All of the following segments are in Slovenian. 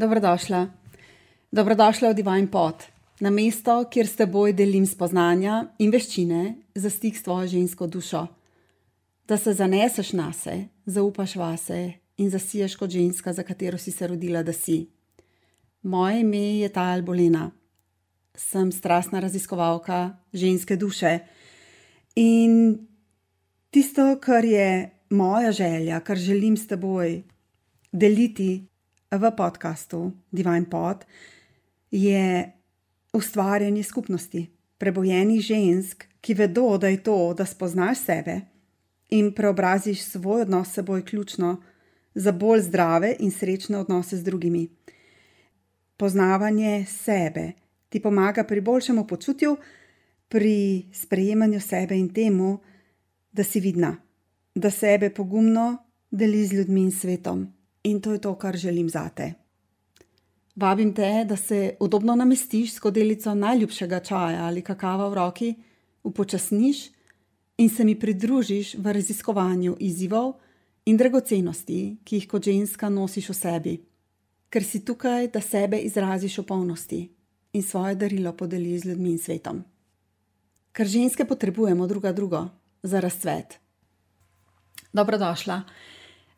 Dobrodošla. Dobrodošla v Divine Pot, na mesto, kjer s teboj delim spoznanja in veščine za stik s tvojo žensko dušo. Da se zaneseš na se, zaupaš vase in zasiješ kot ženska, za katero si se rodila, da si. Moje ime je Tajal Bolena. Sem strastna raziskovalka ženske duše. In tisto, kar je moja želja, kar želim s teboj deliti v podkastu Divine Pod, je ustvarjanje skupnosti, prebojenih žensk, ki vedo, da je to, da spoznaš sebe in preobraziš svoj odnos s seboj, ključno za bolj zdrave in srečne odnose z drugimi. Poznavanje sebe ti pomaga pri boljšemu počutju, pri sprejemanju sebe in temu, da si vidna, da sebe pogumno deli z ljudmi in svetom. In to je to, kar želim zate. Vabim te, da se udobno namestiš s kodelico najljubšega čaja ali kakava v roki, upočasniš in se mi pridružiš v raziskovanju izzivov in dragocenosti, ki jih kot ženska nosiš v sebi, ker si tukaj, da sebe izraziš v polnosti in svoje darilo podeliš z ljudmi in svetom. Ker ženske potrebujemo druga drugo za razcvet. Dobrodošla.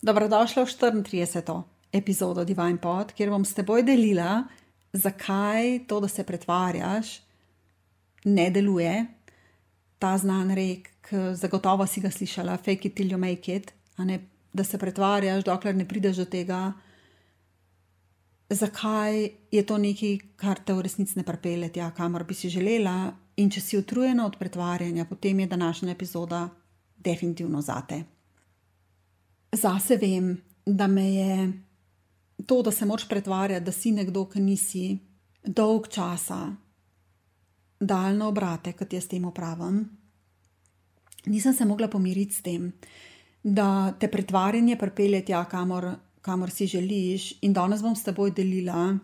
Dobrodošla v 34. epizodo Divine Pod, kjer bom s teboj delila, zakaj to, da se pretvarjaš, ne deluje. Ta znan rek, zagotovo si ga slišala, fake it till you make it, ne, da se pretvarjaš, dokler ne prideš do tega. Zakaj je to nekaj, kar te v resnici ne pripelje tja, kamor bi si želela, in če si utrujena od pretvarjanja, potem je današnja epizoda definitivno zate. Zase vem, da me je to, da se moraš pretvarjati, da si nekdo, ki nisi, dolg časa, daljno obrate, kot jaz temu pravim. Nisem se mogla pomiriti s tem, da te pretvarjanje pripelje tja, kamor, kamor si želiš, in danes bom s teboj delila,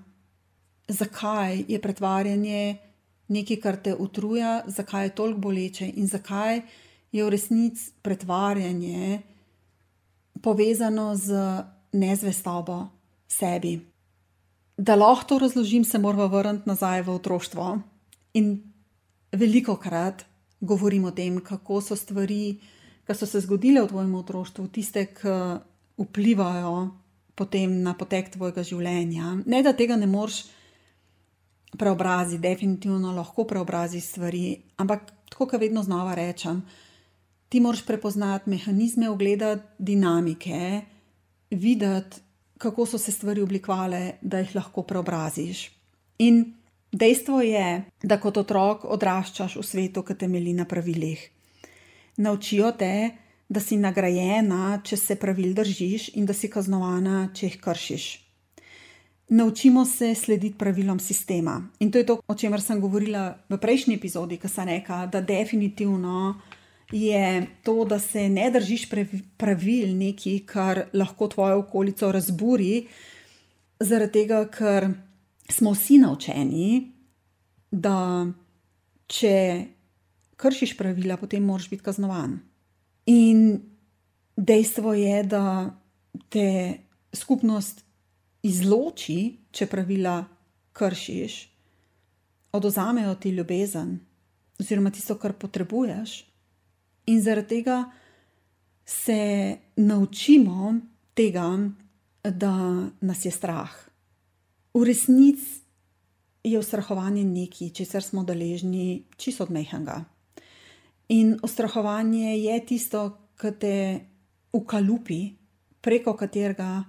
zakaj je pretvarjanje nekaj, kar te utruja, zakaj je toliko boleče in zakaj je v resnici pretvarjanje povezano z nezvestobo sebi. Da lahko to razložim, se moramo vrniti nazaj v otroštvo. In veliko krat govorim o tem, kako so stvari, ki so se zgodile v tvojem otroštvu, tiste, ki vplivajo potem na potek tvojega življenja. Ne, da tega ne moreš preobraziti, definitivno lahko preobraziš stvari, ampak tako, kot vedno znova rečem, ti moraš prepoznati mehanizme, ogledati dinamike, videti, kako so se stvari oblikovale, da jih lahko preobraziš. In dejstvo je, da kot otrok odraščaš v svetu, ki temelji na pravilih. Naučijo te, da si nagrajena, če se pravil držiš, in da si kaznovana, če jih kršiš. Naučimo se slediti pravilom sistema. In to je to, o čemer sem govorila v prejšnji epizodi, ki sem rekla, da definitivno je to, da se ne držiš pravil, nekaj, kar lahko tvojo okolico razburi, zaradi tega, ker smo vsi naučeni, da če kršiš pravila, potem moraš biti kaznovan. In dejstvo je, da te skupnost izloči, če pravila kršiš, oduzamejo ti ljubezen, oziroma tisto, kar potrebuješ. In zaradi tega se naučimo tega, da nas je strah. V resnici je ustrahovanje nekaj, česar smo deležni čisto odmehnega. In ustrahovanje je tisto, ki te ukalupi, preko katerega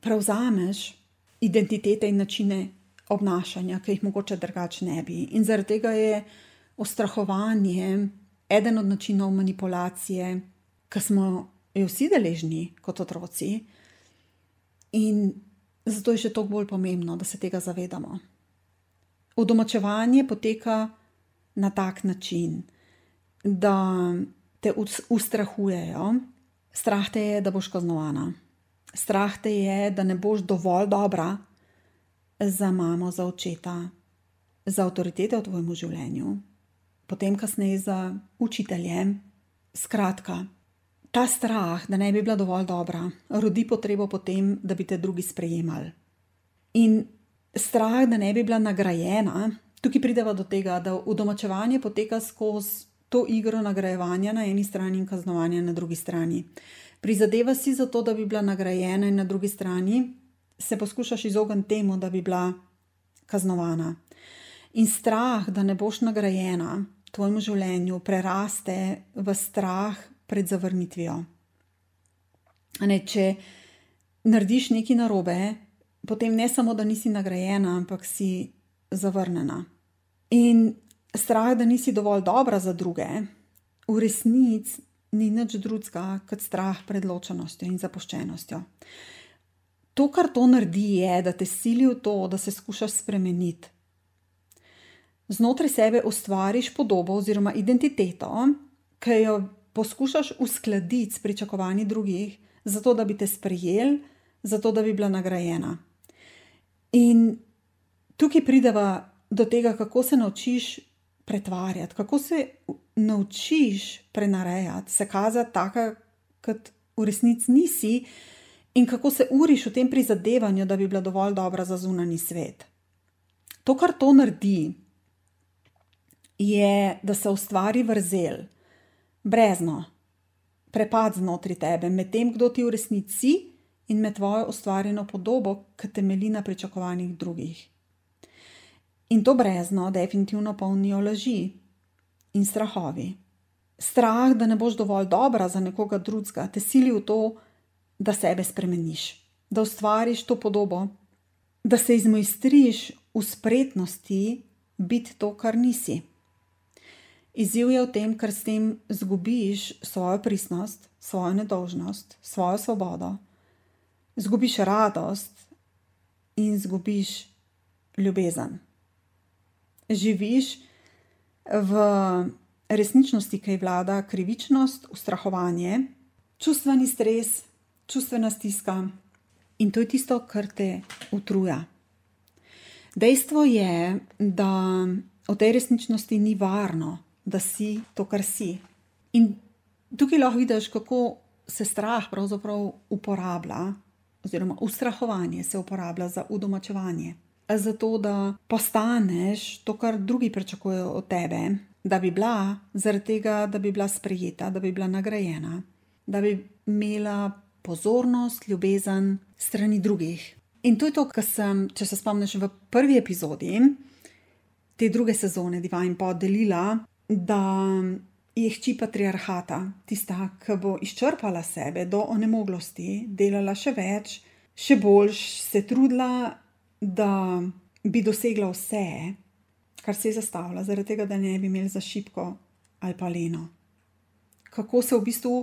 prevzameš identitete in načine obnašanja, ki jih mogoče drugače ne bi. In zaradi tega je ustrahovanje eden od načinov manipulacije, ki smo jo vsi deležni kot otroci, in zato je še toliko bolj pomembno, da se tega zavedamo. Udomačevanje poteka na tak način, da te ustrahujejo, strah te je, da boš kaznovana, strah te je, da ne boš dovolj dobra za mamo, za očeta, za avtoritete v tvojem življenju potem kasneje za učiteljem. Skratka, ta strah, da ne bi bila dovolj dobra, rodi potrebo po tem, da bi te drugi sprejemali. In strah, da ne bi bila nagrajena, tukaj prideva do tega, da udomačevanje poteka skozi to igro nagrajevanja na eni strani in kaznovanja na drugi strani. Prizadeva si za to, da bi bila nagrajena, in na drugi strani se poskušaš izogniti temu, da bi bila kaznovana. In strah, da ne boš nagrajena tvojem življenju, preraste v strah pred zavrnitvijo. Ne, če narediš nekaj narobe, potem ne samo, da nisi nagrajena, ampak si zavrnjena. In strah, da nisi dovolj dobra za druge, v resnici ni nič drugega kot strah pred ločenostjo in zapuščenostjo. To, kar to naredi, je, da te sili v to, da se skušaš spremeniti. Znotraj sebe ustvariš podobo oziroma identiteto, ki jo poskušaš uskladiti s pričakovanji drugih, zato da bi te sprejeli, zato da bi bila nagrajena. In tukaj prideva do tega, kako se naučiš pretvarjati, kako se naučiš prenarejati, se kazati tako, kot v resnici nisi, in kako se uriš v tem prizadevanju, da bi bila dovolj dobra za zunani svet. To, kar to naredi, je, da se ustvari vrzel, brezno, prepad znotraj tebe med tem, kdo ti v resnici si in med tvojo ustvarjeno podobo, ki temelji na pričakovanjih drugih. In to brezno definitivno polnijo laži in strahovi. Strah, da ne boš dovolj dobra za nekoga drugega, te sili v to, da sebe spremeniš, da ustvariš to podobo, da se izmojstriš v spretnosti biti to, kar nisi. Izziv je v tem, ker s tem izgubiš svojo pristnost, svojo nedolžnost, svojo svobodo, izgubiš radost in izgubiš ljubezen. Živiš v resničnosti, ki je vlada krivičnost, ustrahovanje, čustveni stres, čustvena stiska in to je tisto, kar te utruja. Dejstvo je, da v tej resničnosti ni varno, da si to, kar si. In tukaj lahko vidiš, kako se strah pravzaprav uporablja oziroma ustrahovanje se uporablja za udomačevanje. Zato, da postaneš to, kar drugi pričakujejo od tebe, da bi bila, zaradi tega, da bi bila sprejeta, da bi bila nagrajena, da bi imela pozornost, ljubezen strani drugih. In to je to, kar sem, če se spomniš, v prvi epizodi te druge sezone Divine Pod delila, da je hči patriarhata, tista, ki bo izčrpala sebe do onemoglosti, delala še več, še boljš, se trudila, da bi dosegla vse, kar se je zastavila, zaradi tega, da ne bi imeli za šipko ali pa leno. Kako se v bistvu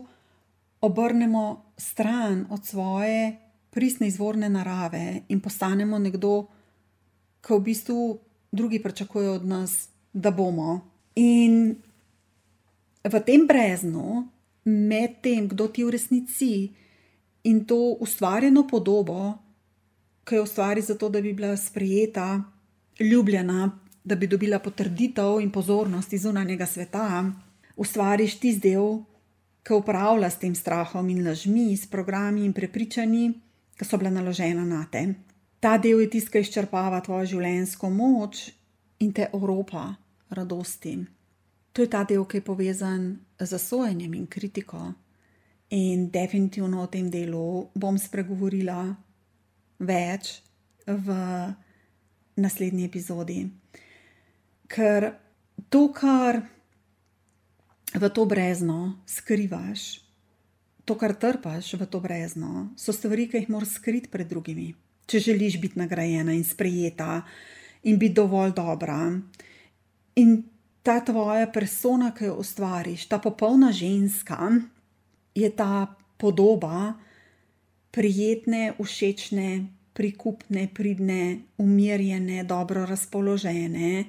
obrnemo stran od svoje pristne izvorne narave in postanemo nekdo, ki v bistvu drugi pričakujejo od nas, da bomo. In v tem breznu, med tem, kdo ti v resnici in to ustvarjeno podobo, ki jo ustvari zato, da bi bila sprejeta, ljubljena, da bi dobila potrditev in pozornost iz zunanjega sveta, ustvariš ti zdel, ki upravlja s tem strahom in lažmi, s programi in prepričanji, ki so bila naložena na te. Ta del je tisti, ki izčrpava tvojo življenjsko moč in te Evropa radosti. To je ta del, ki je povezan z sojenjem in kritiko. In definitivno o tem delu bom spregovorila več v naslednji epizodi. Ker to, kar v to brezno skrivaš, to, kar trpaš v to brezno, so stvari, ki jih moraš skriti pred drugimi. Če želiš biti nagrajena in sprejeta in biti dovolj dobra. In ta tvoja persona, ki jo ustvariš, ta popolna ženska, je ta podoba prijetne, všečne, prikupne, pridne, umirjene, dobro razpoložene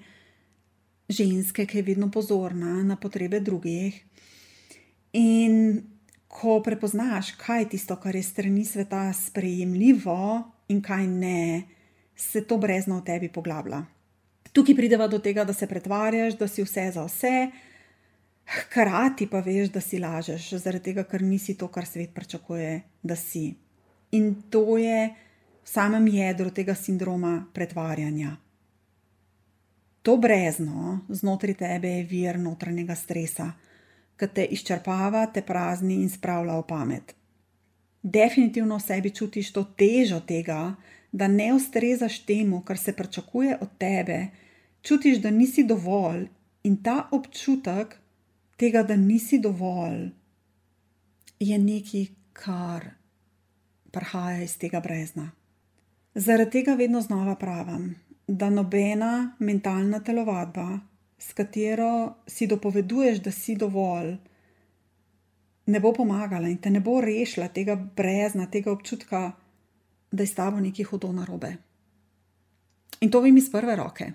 ženske, ki je vedno pozorna na potrebe drugih. In ko prepoznaš, kaj je tisto, kar je strani sveta sprejemljivo in kaj ne, se to brezno v tebi poglablja. Tukaj prideva do tega, da se pretvarjaš, da si vse za vse, hkrati pa veš, da si lažeš, zaradi tega, ker nisi to, kar svet pričakuje, da si. In to je v samem jedru tega sindroma pretvarjanja. To brezno znotraj tebe je vir notranjega stresa, ki te izčrpava, te prazni in spravlja v pamet. Definitivno v sebi čutiš to težo tega, da ne ustrezaš temu, kar se pričakuje od tebe, čutiš, da nisi dovolj in ta občutek tega, da nisi dovolj, je nekaj, kar prihaja iz tega brezna. Zaradi tega vedno znova pravim, da nobena mentalna telovadba, s katero si dopoveduješ, da si dovolj, ne bo pomagala in te ne bo rešila tega brezna, tega občutka, da je s tabo nekaj hudo narobe. In to vem iz prve roke.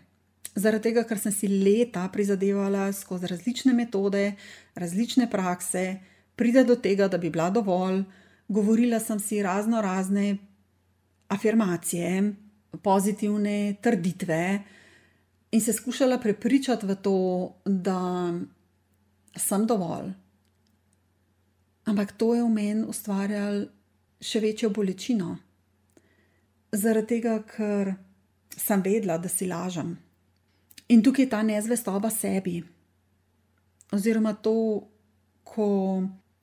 Zaradi tega, ker sem si leta prizadevala skozi različne metode, različne prakse, pride do tega, da bi bila dovolj, govorila sem si razno razne afirmacije, pozitivne trditve in se skušala prepričati v to, da sem dovolj. Ampak to je v meni ustvarjalo še večjo bolečino. Zaradi tega, ker sem vedela, da si lažem. In tukaj je ta nezvestoba sebi. Oziroma to, ko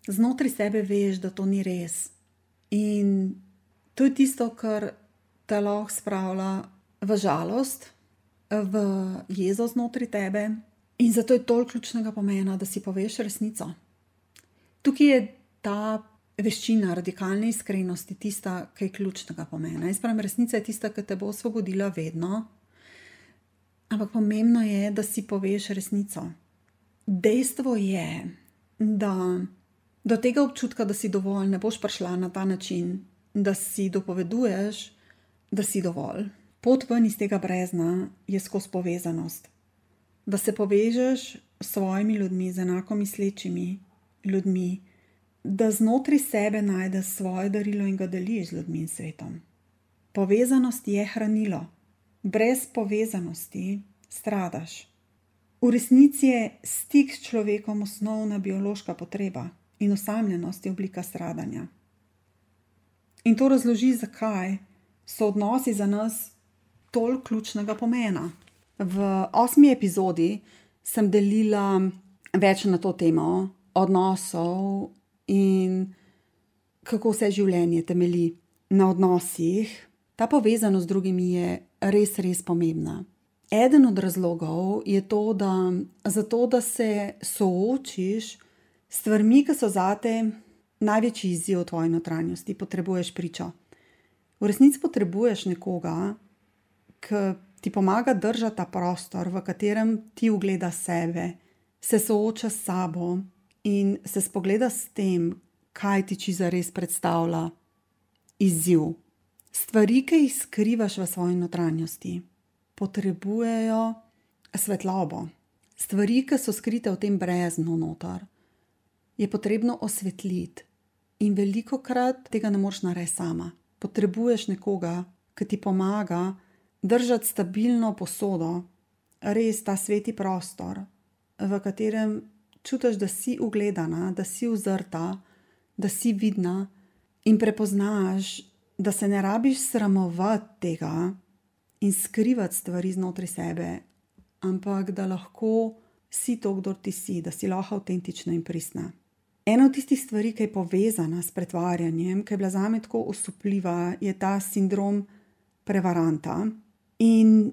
znotraj sebe veš, da to ni res. In to je tisto, kar te lahko spravlja v žalost, v jezo znotraj tebe. In zato je toliko ključnega pomena, da si poveš resnico. Tukaj je ta veščina radikalne iskrenosti tista, ki je ključnega pomena. Jaz pravim, resnica je tista, ki te bo osvobodila vedno. Ampak pomembno je, da si poveš resnico. Dejstvo je, da do tega občutka, da si dovolj, ne boš prišla na ta način, da si dopoveduješ, da si dovolj. Pot ven iz tega brezna je skozi povezanost. Da se povežeš s svojimi ljudmi, z enako mislečimi ljudmi, da znotraj sebe najdeš svoje darilo in ga deliš z ljudmi in svetom. Povezanost je hranilo, brez povezanosti stradaš. V resnici je stik s človekom osnovna biološka potreba in osamljenost je oblika stradanja. In to razloži, zakaj so odnosi za nas toliko ključnega pomena. V osmi epizodi sem delila več na to temo odnosov in kako vse življenje temelji na odnosih. Ta povezanost z drugimi je res, res pomembna. Eden od razlogov je to, da, zato, da se soočiš stvarmi, ki so zate največji izziv v tvoji notranjosti, potrebuješ pričo. V resnici potrebuješ nekoga, ki ti pomaga držati ta prostor, v katerem ti ugleda sebe, se sooča s sabo in se spogleda s tem, kaj ti či za res predstavlja izziv. Stvari, ki jih skrivaš v svoji notranjosti, potrebujejo svetlobo. Stvari, ki so skrite v tem breznu noter je potrebno osvetliti. In veliko krat tega ne moreš narediti sama. Potrebuješ nekoga, ki ti pomaga držati stabilno posodo, res ta sveti prostor, v katerem čutiš, da si ugledana, da si uzrta, da si vidna in prepoznaš, da se ne rabiš sramovati tega in skrivati stvari znotraj sebe, ampak da lahko si to, kdo ti si, da si lahko avtentična in pristna. Ena od tistih stvari, ki je povezana s pretvarjanjem, ki je bila za me tako osupljiva, je ta sindrom prevaranta. In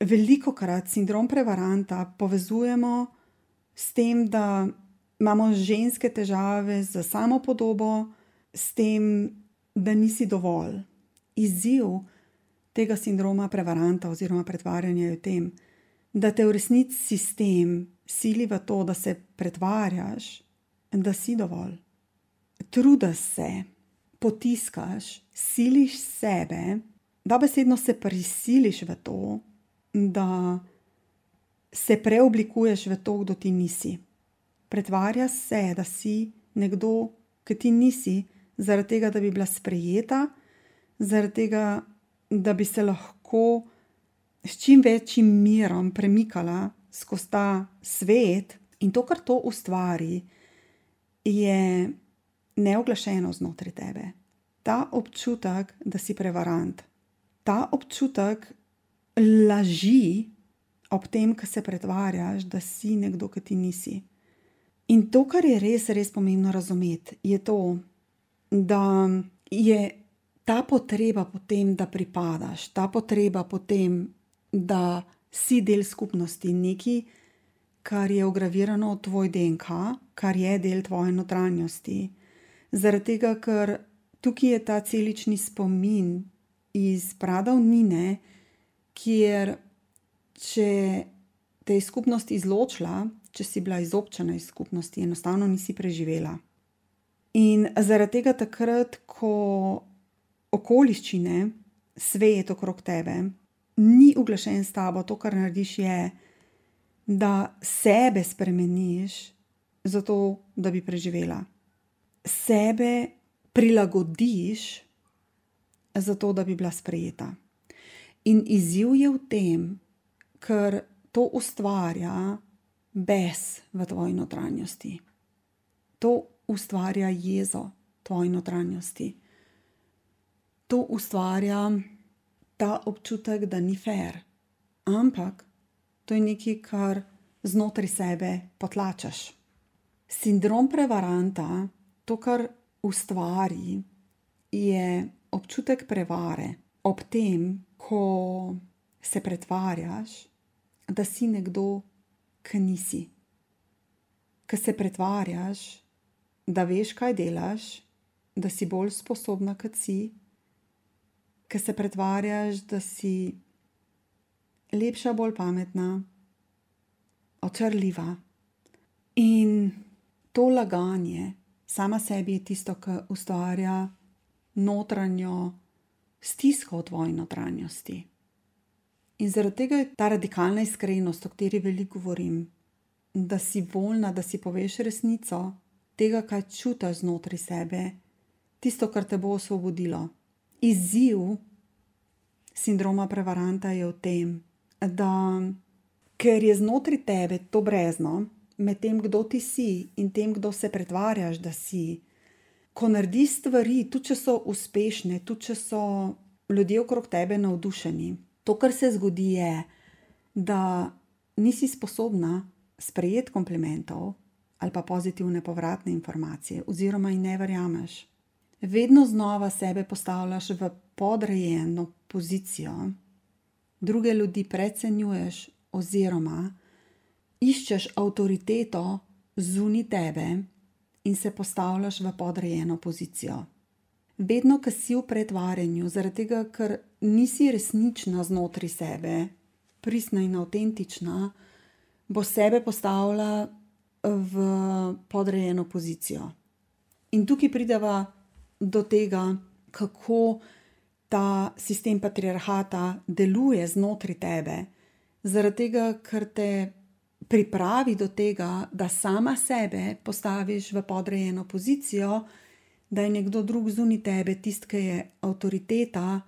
veliko krat sindrom prevaranta povezujemo s tem, da imamo ženske težave z samo podobo, s tem, da nisi dovolj. Izziv tega sindroma prevaranta oziroma pretvarjanja je v tem, da te v resnici sistem sili v to, da se pretvarjaš da si dovolj. Trudiš se, potiskaš, siliš sebe, da besedno se prisiliš v to, da se preoblikuješ v to, kdo ti nisi. Pretvarja se, da si nekdo, ki ti nisi, zaradi tega, da bi bila sprejeta, zaradi tega, da bi se lahko s čim večjim mirom premikala skozi ta svet in to, kar to ustvari, je neoglašeno znotraj tebe. ta občutek, da si prevarant, ta občutek laži ob tem, ko se pretvarjaš, da si nekdo, ki ti nisi. In to, kar je res, res pomembno razumeti, je to, da je ta potreba po tem, da pripadaš, ta potreba po tem, da si del skupnosti, nekaj, kar je ugravirano v tvoj DNK, kar je del tvoje notranjosti. Zaradi tega, ker tukaj je ta celični spomin iz pradavnine, kjer če te je skupnost izločila, če si bila izobčena iz skupnosti, enostavno nisi preživela. In zaradi tega, takrat, ko okoliščine, svet okrog tebe, ni uglašen s tabo, to, kar narediš, je, da sebe spremeniš, zato da bi preživela. Sebe prilagodiš, zato da bi bila sprejeta. In izziv je v tem, ker to ustvarja bes v tvoji notranjosti. To ustvarja jezo tvoji notranjosti. To ustvarja ta občutek, da ni fair. Ampak to je nekaj, kar znotraj sebe potlačaš. Sindrom prevaranta, to, kar ustvari, je občutek prevare ob tem, ko se pretvarjaš, da si nekdo, ki nisi. Ker se pretvarjaš, da veš, kaj delaš, da si bolj sposobna, kot si, ker se pretvarjaš, da si lepša, bolj pametna, očrljiva. In to laganje, sama sebi je tisto, kar ustvarja notranjo stisko v tvoji notranjosti. In zaradi tega je ta radikalna iskrenost, o kateri veliko govorim, da si voljna, da si poveš resnico tega, kaj čutiš znotraj sebe, tisto, kar te bo osvobodilo. Izziv sindroma prevaranta je v tem, da ker je znotraj tebe to brezno, med tem, kdo ti si in tem, kdo se pretvarjaš, da si, ko narediš stvari, tudi če so uspešne, tudi če so ljudje okrog tebe navdušeni, to, kar se zgodi, je, da nisi sposobna sprejeti komplimentov ali pa pozitivne povratne informacije, oziroma jih ne verjameš. Vedno znova sebe postavljaš v podrejeno pozicijo druge ljudi precenjuješ, oziroma iščeš avtoriteto zunaj tebe in se postavljaš v podrejeno pozicijo. Vedno, ko si v pretvarjanju, zaradi tega, ker nisi resnična znotraj sebe, pristna in avtentična, bo sebe postavila v podrejeno pozicijo. In tukaj prideva do tega, kako ta sistem patriarhata deluje znotraj tebe, zaradi tega, ker te pripravi do tega, da sama sebe postaviš v podrejeno pozicijo, da je nekdo drug zunaj tebe, tisti, ki je avtoriteta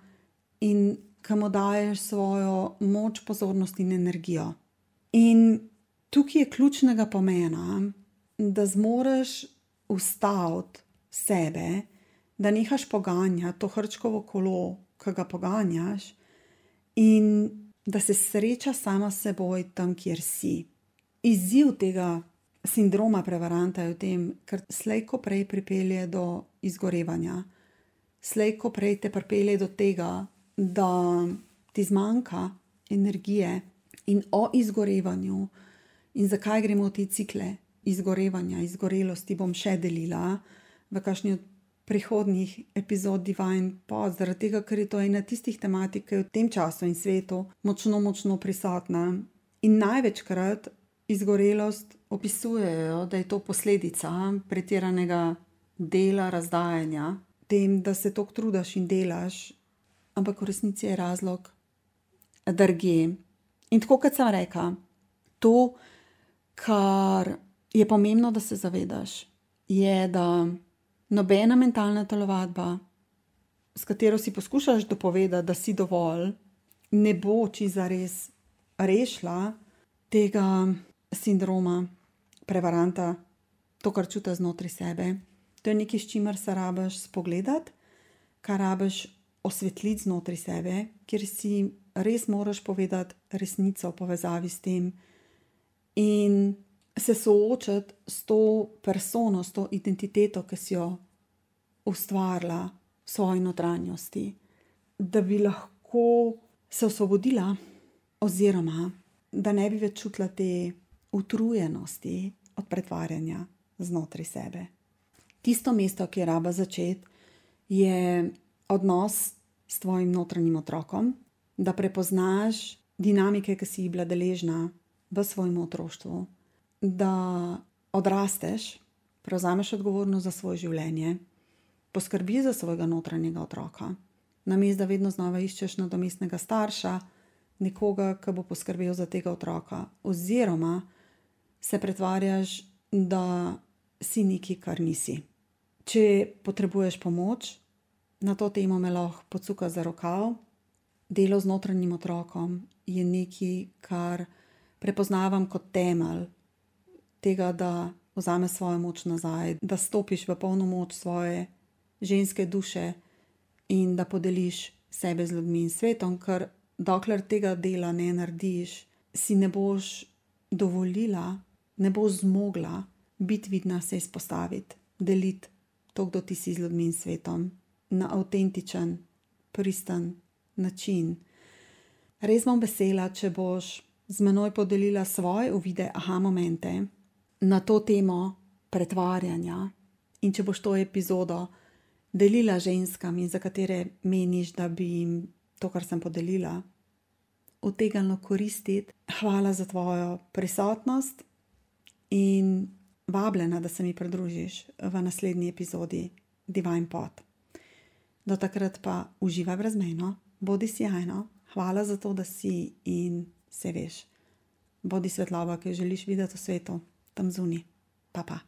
in ki mu daješ svojo moč, pozornost in energijo. In tukaj je ključnega pomena, da zmoriš ustaviti sebe da nehaš poganjati to hrčkovo kolo, ki ga poganjaš, in da se sreča sama s seboj tam, kjer si. Izziv tega sindroma prevaranta je v tem, ker slejko prej pripelje do izgorevanja, slejko prej te pripelje do tega, da ti zmanjka energije in o izgorevanju, in zakaj gremo v te cikle izgorevanja, izgorelosti, bom še delila v kakšni od prihodnjih epizod Divine Pod, zaradi tega, ker je to ena tistih tematik, ki je v tem času in svetu močno, močno prisotna. In največkrat izgorelost opisujejo, da je to posledica pretiranega dela, razdajanja, tem, da se toliko trudiš in delaš, ampak v resnici je razlog drugje. In tako kot sem rekla, to, kar je pomembno, da se zavedaš, je, da nobena mentalna telovadba, s katero si poskušaš dopovedati, da si dovolj, ne bo či za res rešila tega sindroma prevaranta, to, kar čutiš znotraj sebe. To je nekaj, s čimer se rabiš spogledati, kar rabiš osvetliti znotraj sebe, kjer si res moraš povedati resnico v povezavi s tem in se soočati s to persono, s to identiteto, ki si jo ustvarila v svoji notranjosti, da bi lahko se osvobodila, oziroma da ne bi več čutila te utrujenosti od pretvarjanja znotraj sebe. Tisto mesto, ki je raba začeti, je odnos s tvojim notranjim otrokom, da prepoznaš dinamike, ki si jih bila deležna v svojem otroštvu, da odrasteš, prevzameš odgovornost za svoje življenje, poskrbi za svojega notranjega otroka, namesto da vedno znova iščeš nadomestnega starša, nekoga, ki bo poskrbel za tega otroka, oziroma se pretvarjaš, da si nekaj, kar nisi. Če potrebuješ pomoč, na to temo me lahko pocuka za rokav. Delo z notranjim otrokom je nekaj, kar prepoznavam kot temelj tega, da vzameš svojo moč nazaj, da stopiš v polno moč svoje ženske duše in da podeliš sebe z ljudmi in svetom, ker dokler tega dela ne narediš, si ne boš dovolila, ne boš zmogla biti vidna, se izpostaviti, deliti to, kdo ti si z ljudmi in svetom na avtentičen, pristen način. Res bom vesela, če boš z menoj podelila svoje uvide, aha, momente na to temo pretvarjanja in če boš to epizodo delila ženskam, za katere meniš, da bi jim to, kar sem podelila, utegnilo koristiti. Hvala za tvojo prisotnost in vabljena, da se mi pridružiš v naslednji epizodi Divine Pot. Do takrat pa uživaj brezmejno, bodi sjajno, hvala za to, da si in se veš. Bodi svetloba, ki jo želiš videti v svetu, tam zunaj. Pa pa.